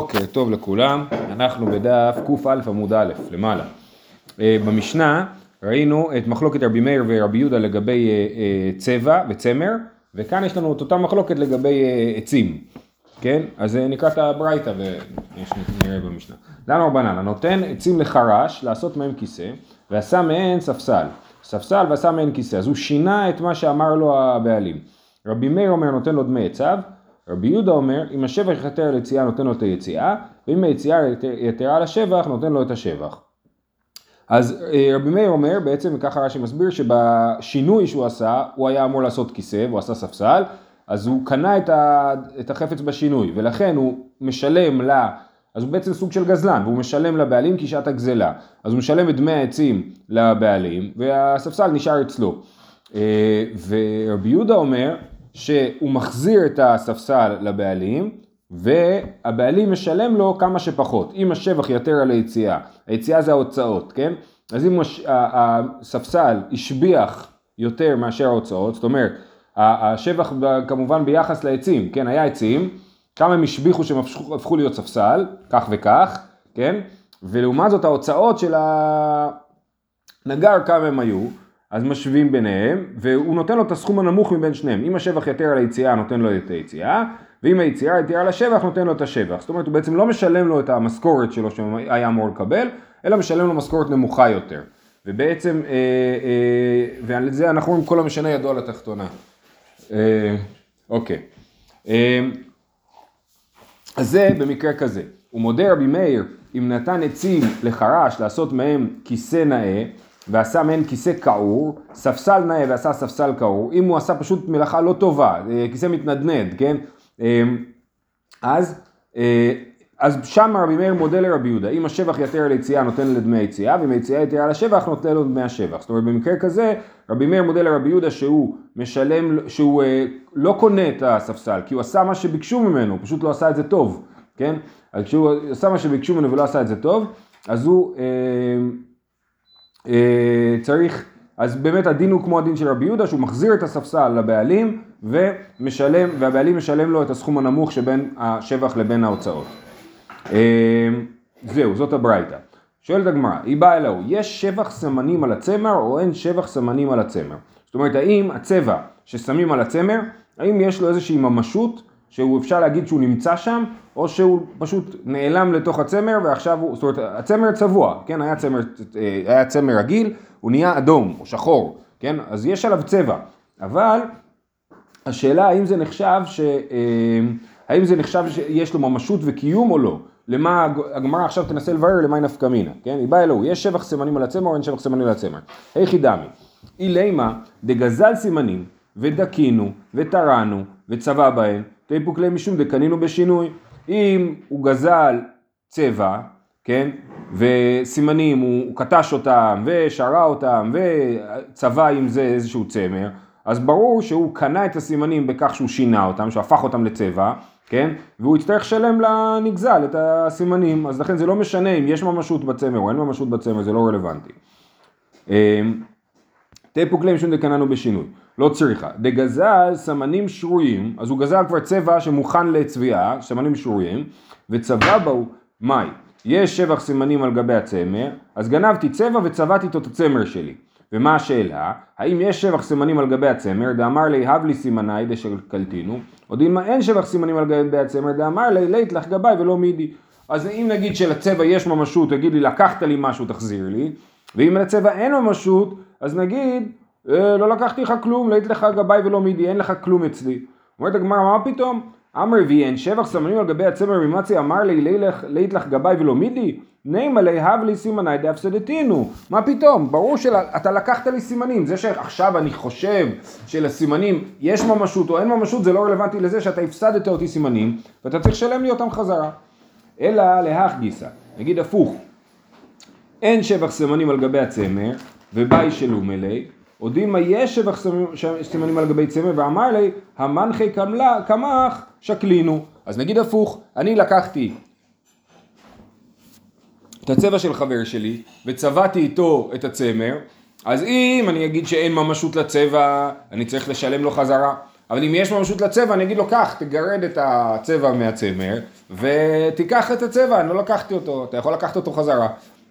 בוקר טוב לכולם, אנחנו בדף קא עמוד א', למעלה. אה, במשנה ראינו את מחלוקת רבי מאיר ורבי יהודה לגבי אה, אה, צבע וצמר, וכאן יש לנו את אותה מחלוקת לגבי עצים, כן? אז נקרא את הברייתא ונראה במשנה. למה רבנן? הנותן עצים לחרש לעשות מהם כיסא, ועשה מהן ספסל. ספסל ועשה מהן כיסא, אז הוא שינה את מה שאמר לו הבעלים. רבי מאיר אומר נותן לו דמי עצב, רבי יהודה אומר, אם השבח יתר על יציאה נותן לו את היציאה, ואם היציאה יתרה על השבח נותן לו את השבח. אז אה, רבי מאיר אומר, בעצם ככה רש"י מסביר, שבשינוי שהוא עשה, הוא היה אמור לעשות כיסא, והוא עשה ספסל, אז הוא קנה את, ה, את החפץ בשינוי, ולכן הוא משלם לה, אז הוא בעצם סוג של גזלן, והוא משלם לבעלים כשעת הגזלה. אז הוא משלם את דמי העצים לבעלים, והספסל נשאר אצלו. אה, ורבי יהודה אומר, שהוא מחזיר את הספסל לבעלים והבעלים משלם לו כמה שפחות. אם השבח יתר על היציאה, היציאה זה ההוצאות, כן? אז אם הספסל השביח יותר מאשר ההוצאות, זאת אומרת, השבח כמובן ביחס לעצים, כן? היה עצים, כמה הם השביחו שהם הפכו להיות ספסל, כך וכך, כן? ולעומת זאת ההוצאות של הנגר כמה הם היו, אז משווים ביניהם, והוא נותן לו את הסכום הנמוך מבין שניהם. אם השבח יתר על היציאה, נותן לו את היציאה, ואם היציאה יתר על השבח, נותן לו את השבח. זאת אומרת, הוא בעצם לא משלם לו את המשכורת שלו שהיה אמור לקבל, אלא משלם לו משכורת נמוכה יותר. ובעצם, אה, אה, ועל זה אנחנו רואים כל המשנה ידוע לתחתונה. אה, אוקיי. אה, אז זה במקרה כזה. הוא מודה רבי מאיר, אם נתן עצים לחרש לעשות מהם כיסא נאה, ועשה מעין כיסא כעור, ספסל נאה ועשה ספסל כעור, אם הוא עשה פשוט מלאכה לא טובה, אה, כיסא מתנדנד, כן? אה, אז, אה, אז שם רבי מאיר מודה לרבי יהודה, אם השבח יתר על יציאה נותן לדמי היציאה, ואם היציאה יתר על השבח נותן לו דמי השבח. זאת אומרת במקרה כזה רבי מאיר מודה לרבי יהודה שהוא משלם, שהוא לא קונה את הספסל, כי הוא עשה מה שביקשו ממנו, הוא פשוט לא עשה את זה טוב, כן? אז כשהוא עשה מה שביקשו ממנו ולא עשה את זה טוב, אז הוא צריך, אז באמת הדין הוא כמו הדין של רבי יהודה, שהוא מחזיר את הספסל לבעלים ומשלם, והבעלים משלם לו את הסכום הנמוך שבין השבח לבין ההוצאות. אה, זהו, זאת הברייתא. שואלת הגמרא, היא באה אליהו, יש שבח סמנים על הצמר או אין שבח סמנים על הצמר? זאת אומרת, האם הצבע ששמים על הצמר, האם יש לו איזושהי ממשות שהוא אפשר להגיד שהוא נמצא שם, או שהוא פשוט נעלם לתוך הצמר ועכשיו הוא, זאת אומרת, הצמר צבוע, כן, היה צמר, אה, היה צמר רגיל, הוא נהיה אדום או שחור, כן, אז יש עליו צבע, אבל השאלה האם זה נחשב ש... אה, האם זה נחשב שיש לו ממשות וקיום או לא? למה הגמרא עכשיו תנסה לברר למה היא נפקא מינה, כן? היא באה אלוהו, יש שבח סימנים על הצמר או אין שבח סימנים על הצמר? היכי דמי, אילימה דגזל סימנים ודקינו וטרענו וצבע בהן תיפו כלי משום דקנינו בשינוי. אם הוא גזל צבע, כן, וסימנים, הוא, הוא קטש אותם ושרה אותם וצבע עם זה איזשהו צמר, אז ברור שהוא קנה את הסימנים בכך שהוא שינה אותם, שהוא הפך אותם לצבע, כן, והוא יצטרך לשלם לנגזל את הסימנים, אז לכן זה לא משנה אם יש ממשות בצמר או אין ממשות בצמר, זה לא רלוונטי. תיפו כלי משום דקננו בשינוי. לא צריכה. דגזל סמנים שרויים, אז הוא גזל כבר צבע שמוכן לצביעה, סמנים שרויים, וצבע בו מאי. יש שבח סימנים על גבי הצמר, אז גנבתי צבע וצבעתי איתו את הצמר שלי. ומה השאלה? האם יש שבח סימנים על גבי הצמר, דאמר לי הב לי סימני דשקלתינו, או דילמה אין שבח סימנים על גבי הצמר, דאמר לי לית לך גבי ולא מידי. אז אם נגיד שלצבע יש ממשות, תגיד לי לקחת לי משהו תחזיר לי, ואם לצבע אין ממשות, אז נגיד אה, לא לקחתי לך כלום, לית לך גבאי ולא מידי, אין לך כלום אצלי. אומרת הגמרא, מה פתאום? אמר ויהן שבח סמנים על גבי הצמר ממצי אמר לי לית לך גבאי ולא מידי? נימה לי הב לי סימני דאפסדתינו. מה פתאום? ברור שאתה לקחת לי סימנים. זה שעכשיו אני חושב שלסימנים יש ממשות או אין ממשות זה לא רלוונטי לזה שאתה הפסדת אותי סימנים ואתה צריך לשלם לי אותם חזרה. אלא להך גיסא. נגיד הפוך. אין שבח סימנים על גבי הצמר ובאי שלו מלא מה יש סימנים על גבי צמר ואמר לי המנחי קמח שקלינו אז נגיד הפוך אני לקחתי את הצבע של חבר שלי וצבעתי איתו את הצמר אז אם אני אגיד שאין ממשות לצבע אני צריך לשלם לו חזרה אבל אם יש ממשות לצבע, אני אגיד לו, קח, תגרד את הצבע מהצמר, ותיקח את הצבע, אני לא לקחתי אותו, אתה יכול לקחת אותו חזרה.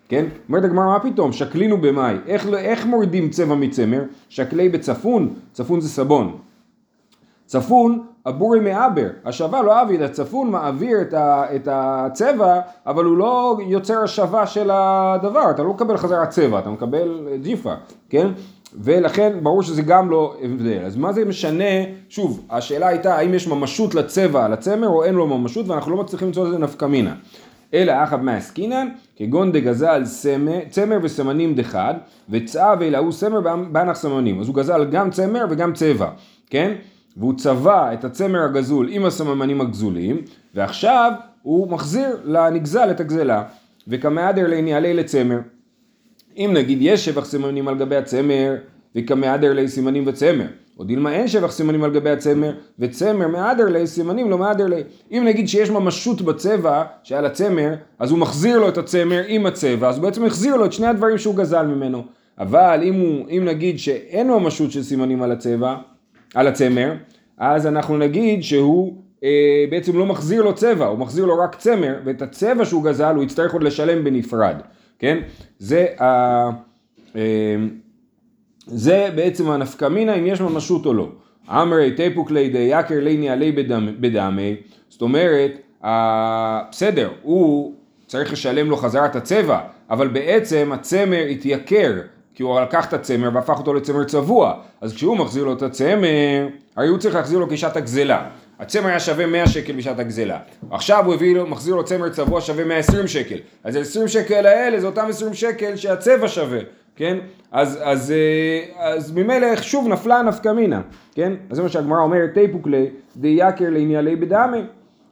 כן? אומרת הגמרא, מה פתאום? שקלינו במאי. איך, איך מורדים צבע מצמר? שקלי בצפון, צפון זה סבון. צפון, הבורי מעבר, השבה לא אביד, הצפון מעביר את, ה, את הצבע, אבל הוא לא יוצר השבה של הדבר, אתה לא מקבל חזרה צבע, אתה מקבל ג'יפה, כן? ולכן ברור שזה גם לא הבדל. אז מה זה משנה, שוב, השאלה הייתה האם יש ממשות לצבע על הצמר או אין לו ממשות, ואנחנו לא מצליחים למצוא לזה נפקא מינה. אלא אחב מעסקינן, כגון דגזל צמר וסמנים דחד, וצאב אלא הוא סמר באנח סמנים. אז הוא גזל גם צמר וגם צבע, כן? והוא צבע את הצמר הגזול עם הסממנים הגזולים, ועכשיו הוא מחזיר לנגזל את הגזלה. וכמהדר לעניילי לצמר. אם נגיד יש שבח סימנים על גבי הצמר, וכמהדר לי סימנים וצמר. או דילמה אין שבח סימנים על גבי הצמר, וצמר מהדר לי סימנים לא מהדר לי. אם נגיד שיש ממשות בצבע שעל הצמר, אז הוא מחזיר לו את הצמר עם הצבע, אז הוא בעצם החזיר לו את שני הדברים שהוא גזל ממנו. אבל אם, הוא, אם נגיד שאין ממשות של סימנים על הצבע, על הצמר, אז אנחנו נגיד שהוא אה, בעצם לא מחזיר לו צבע, הוא מחזיר לו רק צמר, ואת הצבע שהוא גזל הוא יצטרך עוד לשלם בנפרד, כן? זה ה... אה, זה בעצם הנפקמינה אם יש ממשות או לא. אמרי תיפוק לידי יקר ליני עלי בדמי, זאת אומרת, בסדר, הוא צריך לשלם לו חזרה את הצבע, אבל בעצם הצמר התייקר, כי הוא לקח את הצמר והפך אותו לצמר צבוע, אז כשהוא מחזיר לו את הצמר, הרי הוא צריך להחזיר לו כשעת הגזלה. הצמר היה שווה 100 שקל בשעת הגזלה. עכשיו הוא הביא לו, מחזיר לו צמר צבוע שווה 120 שקל. אז ה-20 שקל האלה זה אותם 20 שקל שהצבע שווה, כן? אז, אז, אה, אז ממילא שוב נפלה נפקא מינה, כן? אז זה מה שהגמרא אומרת, תיפוקלי דייקר לענייני בדמי.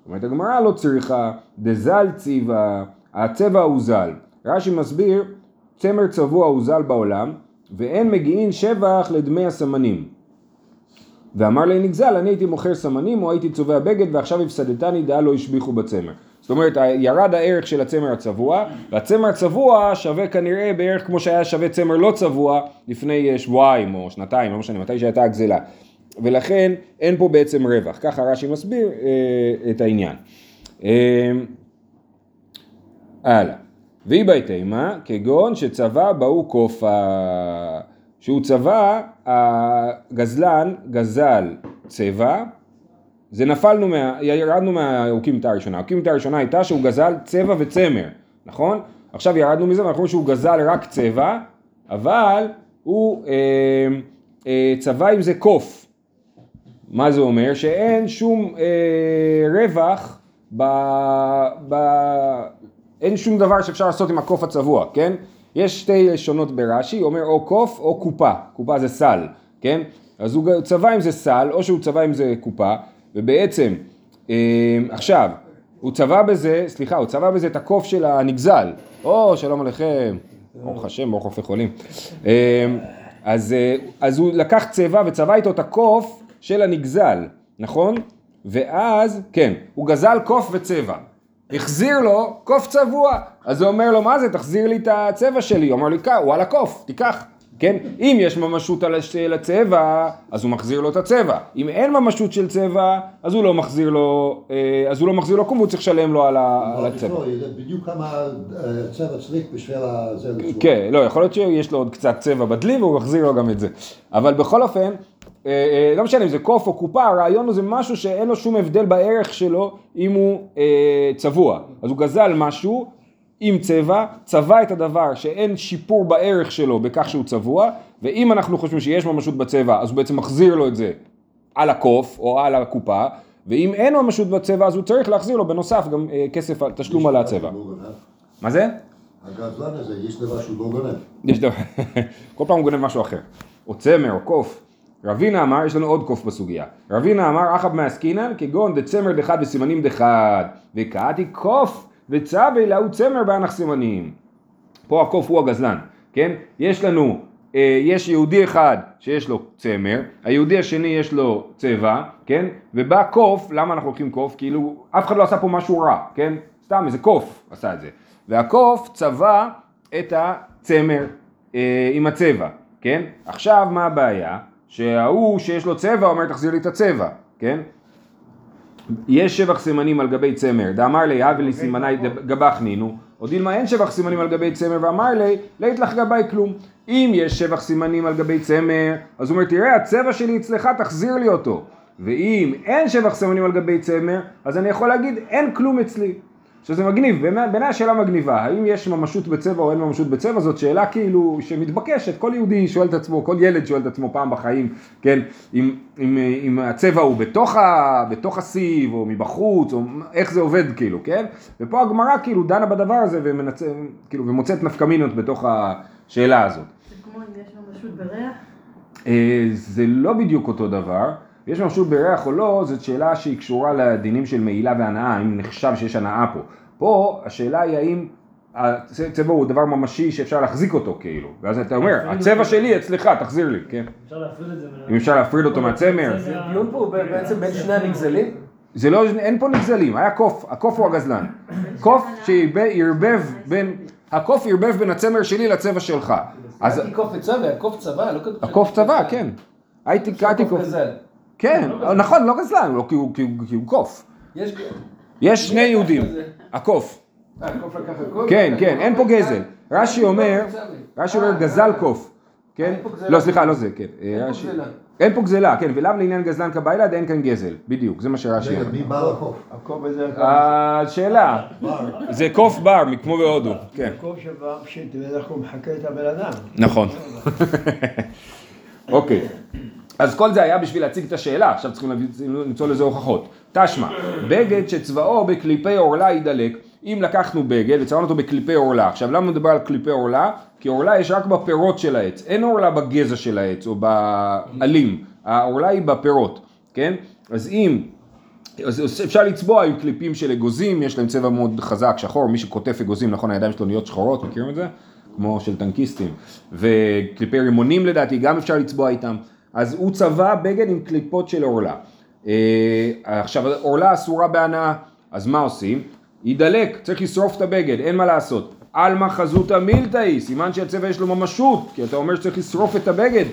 אומרת הגמרא לא צריכה, דזל ציבה, הצבע הוא זל. רש"י מסביר, צמר צבוע הוא זל בעולם, ואין מגיעין שבח לדמי הסמנים. ואמר לי נגזל, אני הייתי מוכר סמנים או הייתי צובע בגד ועכשיו הפסדתני דעה לא השביחו בצמר. זאת אומרת, ירד הערך של הצמר הצבוע, והצמר הצבוע שווה כנראה בערך כמו שהיה שווה צמר לא צבוע לפני אה, שבועיים או שנתיים, לא משנה, מתי שהייתה הגזלה. ולכן אין פה בעצם רווח. ככה רש"י מסביר אה, את העניין. אה, הלאה. ואי בהתאמה, כגון שצבע באו קופה. שהוא צבע, הגזלן גזל צבע, זה נפלנו, מה, ירדנו מהאוקימתא הראשונה, האוקימתא הראשונה הייתה שהוא גזל צבע וצמר, נכון? עכשיו ירדנו מזה ואנחנו רואים שהוא גזל רק צבע, אבל הוא אה, אה, צבע עם זה קוף. מה זה אומר? שאין שום אה, רווח, ב, ב, אין שום דבר שאפשר לעשות עם הקוף הצבוע, כן? יש שתי לשונות ברש"י, אומר או קוף או קופה, קופה זה סל, כן? אז הוא צבע עם זה סל, או שהוא צבע עם זה קופה, ובעצם, אה, עכשיו, הוא צבע בזה, סליחה, הוא צבע בזה את הקוף של הנגזל, או שלום עליכם, ברוך השם, ברוך רופא חולים. אה, אז, אה, אז הוא לקח צבע וצבע איתו את הקוף של הנגזל, נכון? ואז, כן, הוא גזל קוף וצבע. החזיר לו קוף צבוע. אז הוא אומר לו, מה זה, תחזיר לי את הצבע שלי. הוא אומר לי, וואלה קוף, תיקח. כן? אם יש ממשות על הצבע, אז הוא מחזיר לו את הצבע. אם אין ממשות של צבע, אז הוא לא מחזיר לו, אה, אז הוא לא מחזיר לו קום, הוא צריך לשלם לו על הצבע. בדיוק כמה אה, צבע צריך בשביל זה. כן, לא, יכול להיות שיש לו עוד קצת צבע בדלי והוא מחזיר לו גם את זה. אבל בכל אופן, אה, לא משנה אם זה קוף או קופה, הרעיון הוא זה משהו שאין לו שום הבדל בערך שלו אם הוא צבוע. אז הוא גזל משהו עם צבע, צבע את הדבר שאין שיפור בערך שלו בכך שהוא צבוע, ואם אנחנו חושבים שיש ממשות בצבע, אז הוא בעצם מחזיר לו את זה על הקוף או על הקופה, ואם אין ממשות בצבע, אז הוא צריך להחזיר לו בנוסף גם אה, כסף, תשלום על הצבע. מה זה? הגזלן הזה, יש דבר שהוא לא גונב. יש דבר, כל פעם הוא גונב משהו אחר. או צמר או קוף. רבינה אמר, יש לנו עוד קוף בסוגיה. רבינה אמר, אחב מעסקינן, כגון דצמר דחד וסימנים דחד, וקעתי קוף וצווה להוא צמר באנח סימנים. פה הקוף הוא הגזלן, כן? יש לנו, אה, יש יהודי אחד שיש לו צמר, היהודי השני יש לו צבע, כן? ובא קוף, למה אנחנו לוקחים קוף? כאילו, אף אחד לא עשה פה משהו רע, כן? סתם איזה קוף עשה את זה. והקוף צבע את הצמר אה, עם הצבע, כן? עכשיו מה הבעיה? שההוא שיש לו צבע אומר תחזיר לי את הצבע, כן? יש שבח סימנים על גבי צמר, דאמר לי הווה לי סימני גבח נינו, או דילמה אין שבח סימנים על גבי צמר ואמר לי, לית לך גבי כלום. אם יש שבח סימנים על גבי צמר, אז הוא אומר תראה הצבע שלי אצלך תחזיר לי אותו. ואם אין שבח סימנים על גבי צמר, אז אני יכול להגיד אין כלום אצלי. שזה מגניב, בעיניי השאלה מגניבה, האם יש ממשות בצבע או אין ממשות בצבע, זאת שאלה כאילו שמתבקשת, כל יהודי שואל את עצמו, כל ילד שואל את עצמו פעם בחיים, כן, אם, אם, אם הצבע הוא בתוך, ה, בתוך הסיב או מבחוץ, או איך זה עובד כאילו, כן, ופה הגמרא כאילו דנה בדבר הזה ומנצ... כאילו, ומוצאת נפקמינות בתוך השאלה הזאת. זה כמו אם יש ממשות בריח? אה, זה לא בדיוק אותו דבר. יש משהו בריח או לא, זאת שאלה שהיא קשורה לדינים של מעילה והנאה, האם נחשב שיש הנאה פה. פה השאלה היא האם הצבע הוא דבר ממשי שאפשר להחזיק אותו כאילו, ואז אתה אומר, הצבע שלי אצלך, תחזיר לי, כן? אפשר להפריד את זה. אם אפשר להפריד אותו מהצמר. זה הדיון פה בעצם בין שני הנגזלים? זה לא, אין פה נגזלים, היה קוף, הקוף הוא הגזלן. קוף שערבב בין, הקוף ערבב בין הצמר שלי לצבע שלך. אז הייתי קוף וצבע, הקוף צבע, לא כתוב... הקוף צבע, כן. הייתי, קוף. כן, נכון, לא גזלן, לא, כי הוא- כי הוא קוף. יש... יש שני יהודים, הקוף. אה, הקוף לקח הקוף? כן, כן, אין פה גזל. רש"י אומר, רש"י אומר גזל קוף. כן? לא, סליחה, לא זה, כן. אין פה רש"י- גזלה. אין פה גזלה, כן, ולאו לעניין גזלן כבאילד אין כאן גזל. בדיוק, זה מה שרש"י אומר. מי בעל החוף? הקוף הזה... השאלה, זה קוף בר, כמו בהודו, כן. קוף שבא, שתראה איך הוא מחקה את הבן אדם. נכון. אוקיי. אז כל זה היה בשביל להציג את השאלה, עכשיו צריכים למצוא לזה הוכחות. תשמע, בגד שצבאו בקליפי עורלה יידלק, אם לקחנו בגד וצבענו אותו בקליפי עורלה, עכשיו למה מדובר על קליפי עורלה? כי עורלה יש רק בפירות של העץ, אין עורלה בגזע של העץ או בעלים, העורלה היא בפירות, כן? אז אם אז אפשר לצבוע עם קליפים של אגוזים, יש להם צבע מאוד חזק, שחור, מי שקוטף אגוזים, נכון, הידיים שלו נהיות שחורות, מכירים את זה? כמו של טנקיסטים. וקליפי רימונים לדעתי, גם אפשר לצבוע איתם. אז הוא צבע בגד עם קליפות של עורלה. אה, עכשיו, עורלה אסורה בהנאה, אז מה עושים? יידלק, צריך לשרוף את הבגד, אין מה לעשות. עלמא חזותא מילתאי, סימן שהצבע יש לו ממשות, כי אתה אומר שצריך לשרוף את הבגד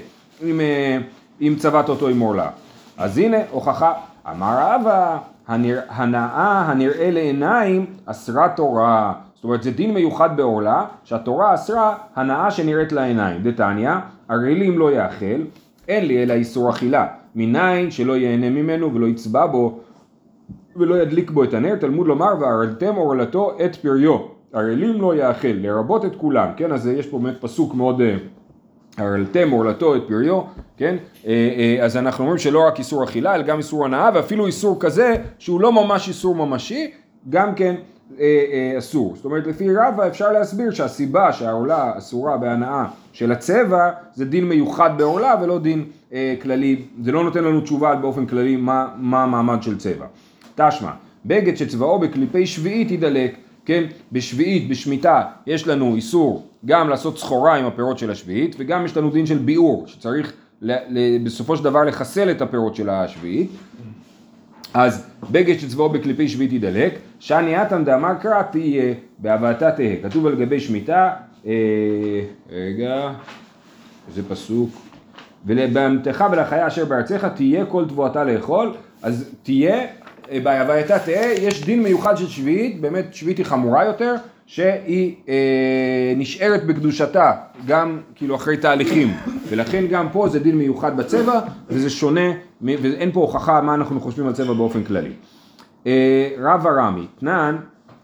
אם, אה, אם צבעת אותו עם עורלה. אז הנה הוכחה, אמר רבא, הנרא- הנאה הנראה לעיניים אסרה תורה. זאת אומרת זה דין מיוחד בעורלה, שהתורה אסרה הנאה שנראית לעיניים. דתניא, הרעילים לא יאכל, אין לי אלא איסור אכילה. מניין שלא ייהנה ממנו ולא יצבע בו ולא ידליק בו את הנר, תלמוד לומר, והרלתם עורלתו את פריו. הרעילים לא יאכל, לרבות את כולם, כן? אז יש פה באמת פסוק מאוד... אה, הרלתם עורלתו את פריו, כן? אה, אה, אז אנחנו אומרים שלא רק איסור אכילה, אלא גם איסור הנאה, ואפילו איסור כזה, שהוא לא ממש איסור ממשי, גם כן אסור. זאת אומרת, לפי רבא אפשר להסביר שהסיבה שהעורלה אסורה בהנאה של הצבע, זה דין מיוחד בעורלה ולא דין אה, כללי, זה לא נותן לנו תשובה באופן כללי מה, מה המעמד של צבע. תשמע, בגד שצבאו בקליפי שביעית יידלק, כן, בשביעית, בשמיטה, יש לנו איסור גם לעשות סחורה עם הפירות של השביעית, וגם יש לנו דין של ביעור, שצריך ל, ל, בסופו של דבר לחסל את הפירות של השביעית. אז בגד שצבאו בקליפי שביעית יידלק, שאני עתן דאמר קרא תהיה, בהבאתה תהא. כתוב על גבי שמיטה, אה, רגע, איזה פסוק, ולבהמתך ולחיה אשר בארצך תהיה כל תבואתה לאכול, אז תהיה, אה, בהווייתה תהא, יש דין מיוחד של שביעית, באמת שביעית היא חמורה יותר, שהיא אה, נשארת בקדושתה, גם כאילו אחרי תהליכים, ולכן גם פה זה דין מיוחד בצבע, וזה שונה, ואין פה הוכחה מה אנחנו חושבים על צבע באופן כללי. אה, רב הרמי, תנן,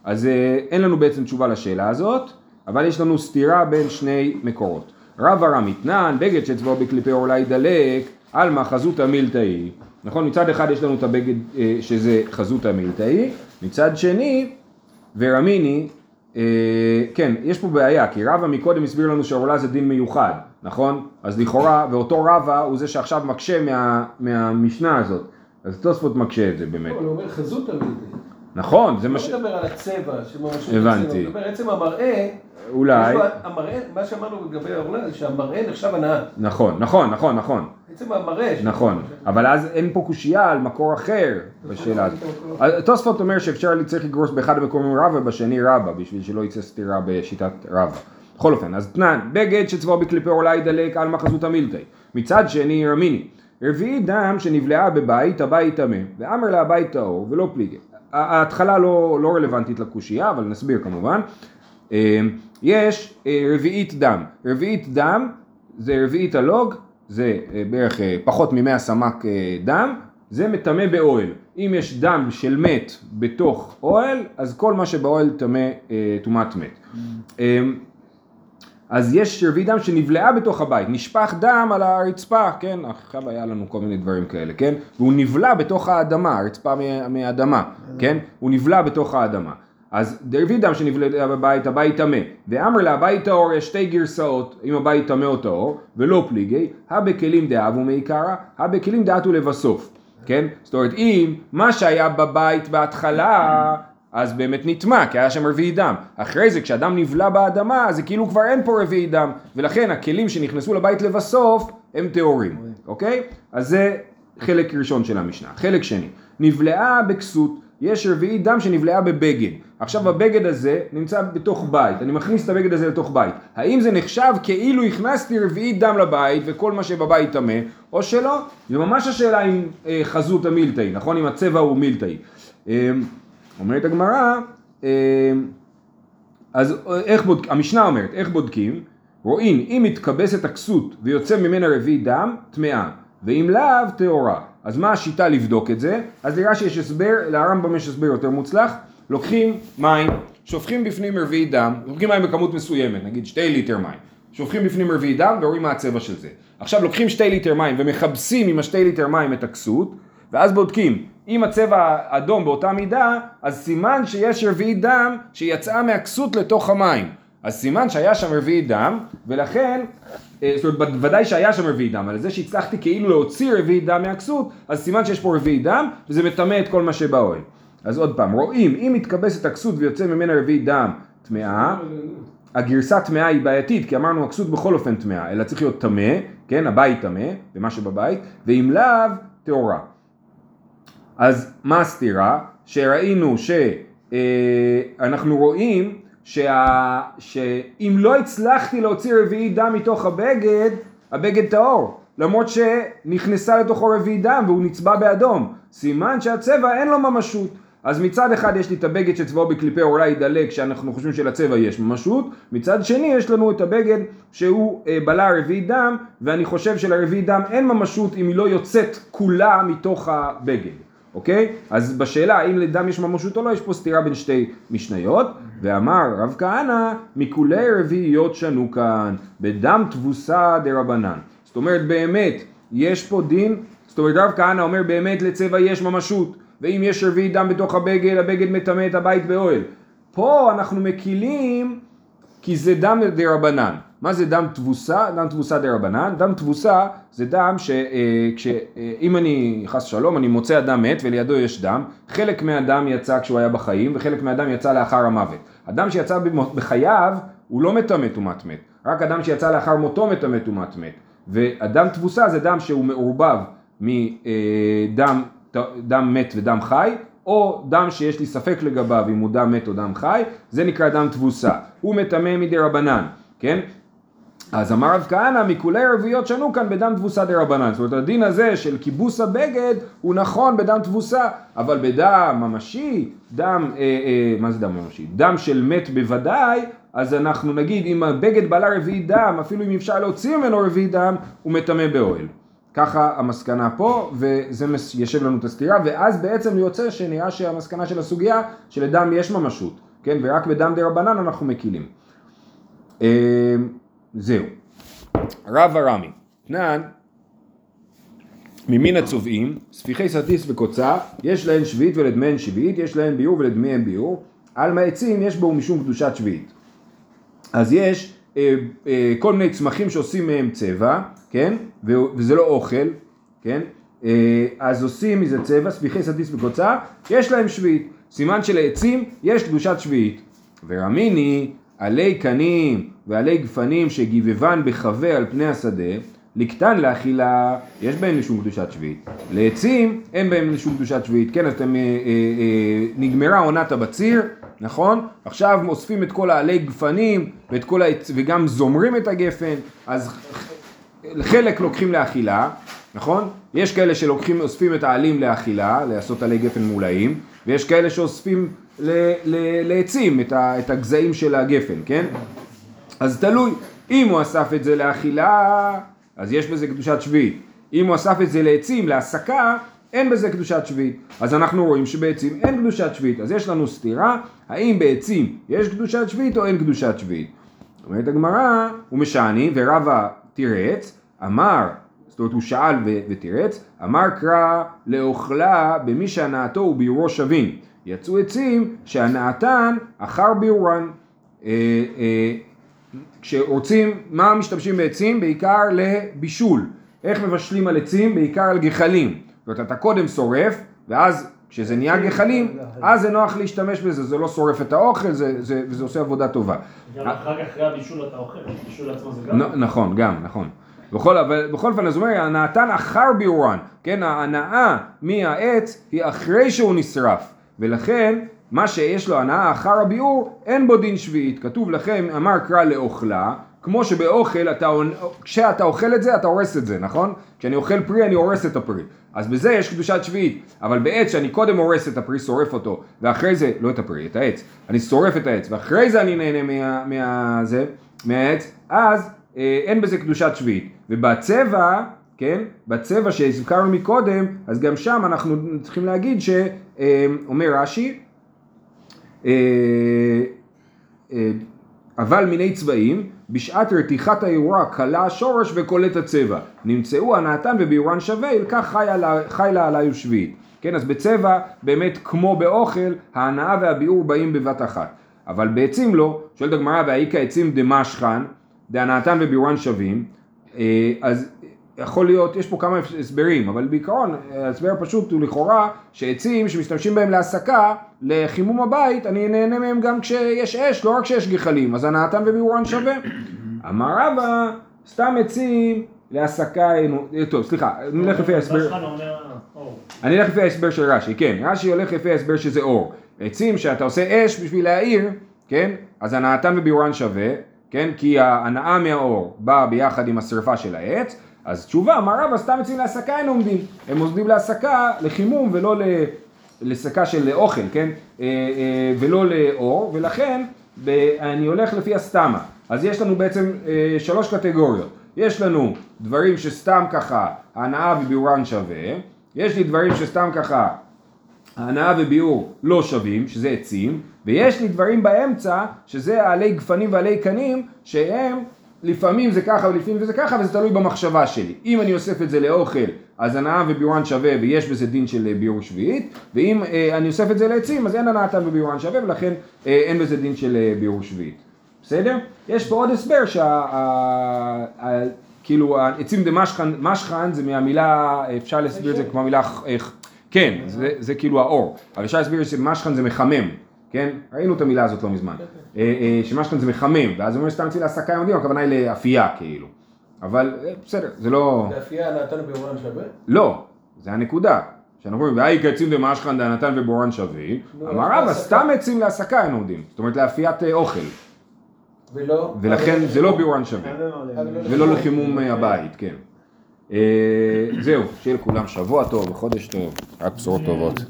אז אה, אין לנו בעצם תשובה לשאלה הזאת, אבל יש לנו סתירה בין שני מקורות. רב הרמי, תנן, בגד שצבאו בקליפי עורלה ידלק, עלמא חזותא מילתאי. נכון, מצד אחד יש לנו את הבגד אה, שזה חזותא מילתאי, מצד שני, ורמיני, כן, יש פה בעיה, כי רבא מקודם הסביר לנו שעורלה זה דין מיוחד, נכון? אז לכאורה, ואותו רבא הוא זה שעכשיו מקשה מה, מהמשנה הזאת. אז תוספות מקשה את זה באמת. הוא אומר חזות תלמידי. נכון, זה מה לא ש... מדבר על הצבע. הבנתי. הוא מדבר עצם המראה, אולי, המראה, מה שאמרנו לגבי העורלה, זה שהמראה נחשב הנאה. נכון, נכון, נכון, נכון, עצם המראה. נכון, אבל אז אין פה קושייה על מקור אחר בשאלה הזאת. תוספות אומר שאפשר צריך לגרוס באחד המקומים רבא, בשני רבא, בשביל שלא יצא סתירה בשיטת רבא. בכל אופן, אז תנן, בגד שצבאו בקליפי עורלה ידלק על מחזות המילתאי. מצד שני רמיני. רביעית דם שנבלעה בבית, הבית טמא, ואמר לה הבית טהור ולא פליגי. ההתחלה לא, לא רלוונטית לקושייה, אבל נסביר כמובן. יש אה, רביעית דם. רביעית דם זה רביעית הלוג, זה אה, בערך אה, פחות ממאה סמ"ק דם, זה מטמא באוהל. אם יש דם של מת בתוך אוהל, אז כל מה שבאוהל טמא טומאת מת. אה, אז יש רביעית דם שנבלעה בתוך הבית, נשפך דם על הרצפה, כן, עכשיו היה לנו כל מיני דברים כאלה, כן, והוא נבלע בתוך האדמה, הרצפה מה- מהאדמה, כן, הוא נבלע בתוך האדמה. אז רביעית דם שנבלעה בבית, הבית טמא, ואמר לה הבית טהור, יש שתי גרסאות, אם הבית טמא או טהור, ולא פליגי, הבכלים דאבו מעיקרא, הבכלים דעתו לבסוף, כן, זאת אומרת אם מה שהיה בבית בהתחלה אז באמת נטמע, כי היה שם רביעי דם. אחרי זה, כשאדם נבלע באדמה, זה כאילו כבר אין פה רביעי דם, ולכן הכלים שנכנסו לבית לבסוף, הם טהורים, אוקיי? אז זה חלק ראשון של המשנה. חלק שני, נבלעה בכסות, יש רביעי דם שנבלעה בבגד. עכשיו הבגד הזה נמצא בתוך בית, אני מכניס את הבגד הזה לתוך בית. האם זה נחשב כאילו הכנסתי רביעי דם לבית וכל מה שבבית טמא, או שלא? זה ממש השאלה אם אה, חזות המילתאי, נכון? אם הצבע הוא מילתאי. אה, אומרת הגמרא, אה, אז איך בודקים, המשנה אומרת, איך בודקים? רואים, אם מתכבסת הכסות ויוצא ממנה רביעי דם, טמאה, ואם לאו, טהורה. אז מה השיטה לבדוק את זה? אז נראה שיש הסבר, לרמב"ם יש הסבר יותר מוצלח, לוקחים מים, שופכים בפנים רביעי דם, לוקחים מים בכמות מסוימת, נגיד שתי ליטר מים, שופכים בפנים רביעי דם ורואים מה הצבע של זה. עכשיו לוקחים שתי ליטר מים ומכבסים עם השתי ליטר מים את הכסות, ואז בודקים, אם הצבע אדום באותה מידה, אז סימן שיש רביעי דם שיצאה מהכסות לתוך המים. אז סימן שהיה שם רביעי דם, ולכן, זאת אומרת, ודאי שהיה שם רביעי דם, אבל זה שהצלחתי כאילו להוציא רביעי דם מהכסות, אז סימן שיש פה רביעי דם, וזה מטמא את כל מה שבאוהל. אז עוד פעם, רואים, אם מתכבסת הכסות ויוצא ממנה רביעי דם טמאה, הגרסה טמאה היא בעייתית, כי אמרנו הכסות בכל אופן טמאה, אלא צריך להיות טמא, כן, הבית טמא, ומה שבבית, ואם לאו, טהורה. אז מה הסתירה? שראינו שאנחנו רואים שה, שאם לא הצלחתי להוציא רביעי דם מתוך הבגד, הבגד טהור. למרות שנכנסה לתוכו רביעי דם והוא נצבע באדום. סימן שהצבע אין לו ממשות. אז מצד אחד יש לי את הבגד שצבעו בקליפי אולי ידלק שאנחנו חושבים שלצבע יש ממשות, מצד שני יש לנו את הבגד שהוא אה, בלע רביעי דם ואני חושב שלרביעי דם אין ממשות אם היא לא יוצאת כולה מתוך הבגד. אוקיי? אז בשאלה האם לדם יש ממשות או לא, יש פה סתירה בין שתי משניות, ואמר רב כהנא, מכולי רביעיות שנו כאן, בדם תבוסה דרבנן. זאת אומרת באמת, יש פה דין, זאת אומרת רב כהנא אומר באמת לצבע יש ממשות, ואם יש רביעי דם בתוך הבגד, הבגד מטמא את הבית באוהל. פה אנחנו מקילים כי זה דם דרבנן. מה זה דם תבוסה? דם תבוסה דרבנן. דם תבוסה זה דם שאם אני, חס שלום, אני מוצא אדם מת ולידו יש דם, חלק מהדם יצא כשהוא היה בחיים וחלק מהדם יצא לאחר המוות. אדם שיצא בחייו הוא לא מטמא טומאת מת, רק אדם שיצא לאחר מותו מטמא טומאת מת. והדם תבוסה זה דם שהוא מעורבב מדם דם מת ודם חי, או דם שיש לי ספק לגביו אם הוא דם מת או דם חי, זה נקרא דם תבוסה. הוא מטמא מדי רבנן, כן? אז אמר רב כהנא, מכולי רביעיות שנו כאן בדם תבוסה דה רבנן. זאת אומרת, הדין הזה של כיבוס הבגד הוא נכון בדם תבוסה, אבל בדם ממשי, דם, אה, אה, מה זה דם ממשי? דם של מת בוודאי, אז אנחנו נגיד, אם הבגד בלע רביעי דם, אפילו אם אפשר להוציא ממנו רביעי דם, הוא מטמא באוהל. ככה המסקנה פה, וזה ישב לנו את הסתירה, ואז בעצם יוצא שנראה שהמסקנה של הסוגיה, שלדם יש ממשות, כן? ורק בדם דה רבנן אנחנו מקילים. זהו. רב ארמי, תנן, ממין הצובעים, ספיחי סטיס וקוצה, יש להן שביעית ולדמיהן שביעית, יש להן ביור ולדמיהן ביור, על מעצים יש בו משום קדושת שביעית. אז יש אה, אה, כל מיני צמחים שעושים מהם צבע, כן? וזה לא אוכל, כן? אה, אז עושים מזה צבע, ספיחי סטיס וקוצה, יש להם שביעית. סימן שלעצים יש קדושת שביעית. ורמיני עלי קנים ועלי גפנים שגיבבן בחווה על פני השדה, לקטן לאכילה, יש בהם משום קדושת שביעית. לעצים אין בהם משום קדושת שביעית. כן, אתם, אה, אה, אה, נגמרה עונת הבציר, נכון? עכשיו אוספים את כל העלי גפנים ואת כל העצ... וגם זומרים את הגפן, אז חלק לוקחים לאכילה, נכון? יש כאלה שלוקחים, אוספים את העלים לאכילה, לעשות עלי גפן מולאים, ויש כאלה שאוספים לעצים את, את הגזעים של הגפן, כן? אז תלוי, אם הוא אסף את זה לאכילה, אז יש בזה קדושת שביעית. אם הוא אסף את זה לעצים, להסקה, אין בזה קדושת שביעית. אז אנחנו רואים שבעצים אין קדושת שביעית. אז יש לנו סתירה, האם בעצים יש קדושת שביעית או אין קדושת שביעית. אומרת הגמרא, הוא משעני, ורבא תירץ, אמר, זאת אומרת הוא שאל ותירץ, אמר קרא לאוכלה במי שהנאתו וביורו שווים. יצאו עצים שהנאתן אחר ביורן. אה, אה, כשרוצים, מה משתמשים בעצים? בעיקר לבישול. איך מבשלים על עצים? בעיקר על גחלים. זאת אומרת, אתה קודם שורף, ואז כשזה נהיה גחלים, אז זה נוח להשתמש בזה, זה לא שורף את האוכל, זה, זה, וזה עושה עבודה טובה. גם אחר כך אחרי הבישול אתה אוכל, בישול עצמו זה גם. נ- נכון, גם, נכון. בכל, אבל בכל אופן, אז הוא אומר, הנאתן אחר ביורן, כן, ההנאה מהעץ היא אחרי שהוא נשרף, ולכן מה שיש לו הנאה אחר הביאור, אין בו דין שביעית. כתוב לכם, אמר קרא לאוכלה, כמו שבאוכל, אתה, כשאתה אוכל את זה, אתה הורס את זה, נכון? כשאני אוכל פרי, אני הורס את הפרי. אז בזה יש קדושת שביעית, אבל בעץ שאני קודם הורס את הפרי, שורף אותו, ואחרי זה, לא את הפרי, את העץ, אני שורף את העץ, ואחרי זה אני נהנה מה, מה, זה, מהעץ, אז אה, אין בזה קדושת שביעית. ובצבע, כן, בצבע שהזכרנו מקודם, אז גם שם אנחנו צריכים להגיד שאומר רש"י, אה, אה, אבל מיני צבעים, בשעת רתיחת היורה כלה השורש וקולט הצבע. נמצאו הנאתן וביורן שווה, ילקח חי, חי לה עלי ושביעית. כן, אז בצבע, באמת כמו באוכל, ההנאה והביאור באים בבת אחת. אבל בעצים לא, שואלת הגמרא, והאיכא עצים דמשכן, דהנאתן וביורן שווים, אה, אז יכול להיות, יש פה כמה הסברים, אבל בעיקרון ההסבר הפשוט הוא לכאורה שעצים שמשתמשים בהם להסקה, לחימום הבית, אני נהנה מהם גם כשיש אש, לא רק כשיש גחלים, אז הנאתן וביורן שווה. אמר רבא, סתם עצים להסקה, אה, טוב סליחה, נלך לפי ההסבר. אני אלך לפי ההסבר של רש"י, כן, רש"י הולך לפי ההסבר שזה אור. עצים שאתה עושה אש בשביל להאיר, כן, אז הנאתן וביורן שווה, כן, כי ההנאה מהאור באה ביחד עם השרפה של העץ, אז תשובה, מה רבא, סתם עצים להסקה אין עומדים. הם עומדים להסקה לחימום ולא ל... לסקה של אוכל, כן, אה, אה, ולא לאור, ולכן אני הולך לפי הסתמה. אז יש לנו בעצם אה, שלוש קטגוריות. יש לנו דברים שסתם ככה הנאה וביורן שווה, יש לי דברים שסתם ככה הנאה וביאור לא שווים, שזה עצים, ויש לי דברים באמצע, שזה עלי גפנים ועלי קנים, שהם לפעמים זה ככה ולפעמים זה ככה, וזה תלוי במחשבה שלי. אם אני אוסף את זה לאוכל, אז הנאה וביורן שווה ויש בזה דין של אה, ביאור שביעית, ואם אה, אני אוסף את זה לעצים, אז אין הנאתן וביורן שווה, ולכן אה, אין בזה דין של אה, ביאור שביעית. בסדר? יש פה עוד הסבר שה... ה- ה- כאילו העצים דמשכן, משכן זה מהמילה, אפשר להסביר את זה כמו המילה, אה, כן, זה, זה כאילו האור, אבל אפשר להסביר שמשכן זה מחמם, כן? ראינו את המילה הזאת לא מזמן, אה, אה, שמשכן זה מחמם, ואז הוא אומר סתם אצלי להסקה יהודים, הכוונה היא לאפייה כאילו, אבל אה, בסדר, זה לא, לאפייה נתנו ביורן שווה? לא, זה הנקודה, שאנחנו אומרים, והאי כעצים דמשכן דנתן ובורן שווים, נו, אמר רבא. סתם עצים להסקה הם עומדים, זאת אומרת לאפיית אוכל, ולא... ולכן זה לא ביורן שווה. אבל ולא לחימום הבית, כן. זהו, שיהיה לכולם שבוע טוב וחודש טוב, רק בשורות טובות.